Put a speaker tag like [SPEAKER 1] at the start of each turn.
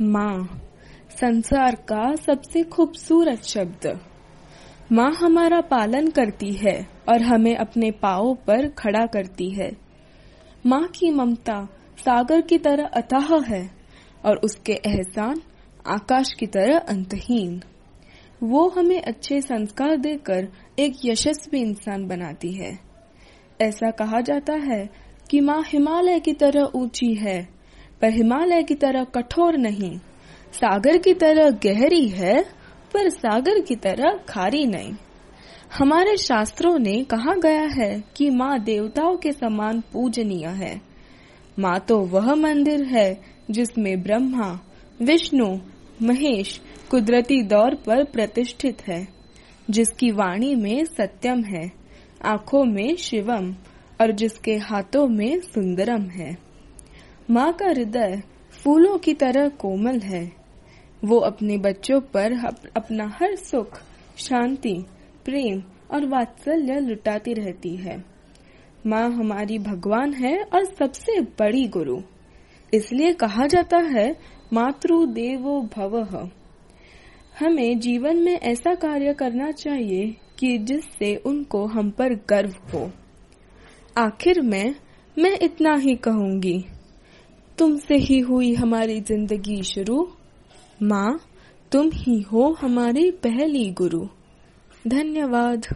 [SPEAKER 1] माँ, संसार का सबसे खूबसूरत शब्द। माँ हमारा पालन करती है और हमें अपने पाओ पर खड़ा करती है। माँ की ममता सागर की तरह अथाह है और उसके एहसान आकाश की तरह अंतहीन। वो हमें अच्छे संस्कार देकर एक यशस्वी इंसान बनाती है। ऐसा कहा जाता है कि माँ हिमालय की तरह ऊँची है पर हिमालय की तरह कठोर नहीं। सागर की तरह गहरी है, पर सागर की तरह खारी नहीं। हमारे शास्त्रों ने कहा गया है कि माँ देवताओं के समान पूजनीय है। माँ तो वह मंदिर है जिसमें ब्रह्मा, विष्णु, महेश कुदरती दौर पर प्रतिष्ठित है, जिसकी वाणी में सत्यम है, आँखों में शिवम, और जिसके हाथों में सुंदरम है। माँ का हृदय फूलों की तरह कोमल है। वो अपने बच्चों पर अपना हर सुख, शांति, प्रेम और वात्सल्य लुटाती रहती है। माँ हमारी भगवान है और सबसे बड़ी गुरु। इसलिए कहा जाता है, मातृ देवो भव। हमें जीवन में ऐसा कार्य करना चाहिए कि जिससे उनको हम पर गर्व हो। आखिर में मैं इतना ही कहूँगी। तुमसे ही हुई हमारी ज़िंदगी शुरू। माँ तुम ही हो हमारी पहली गुरु। धन्यवाद।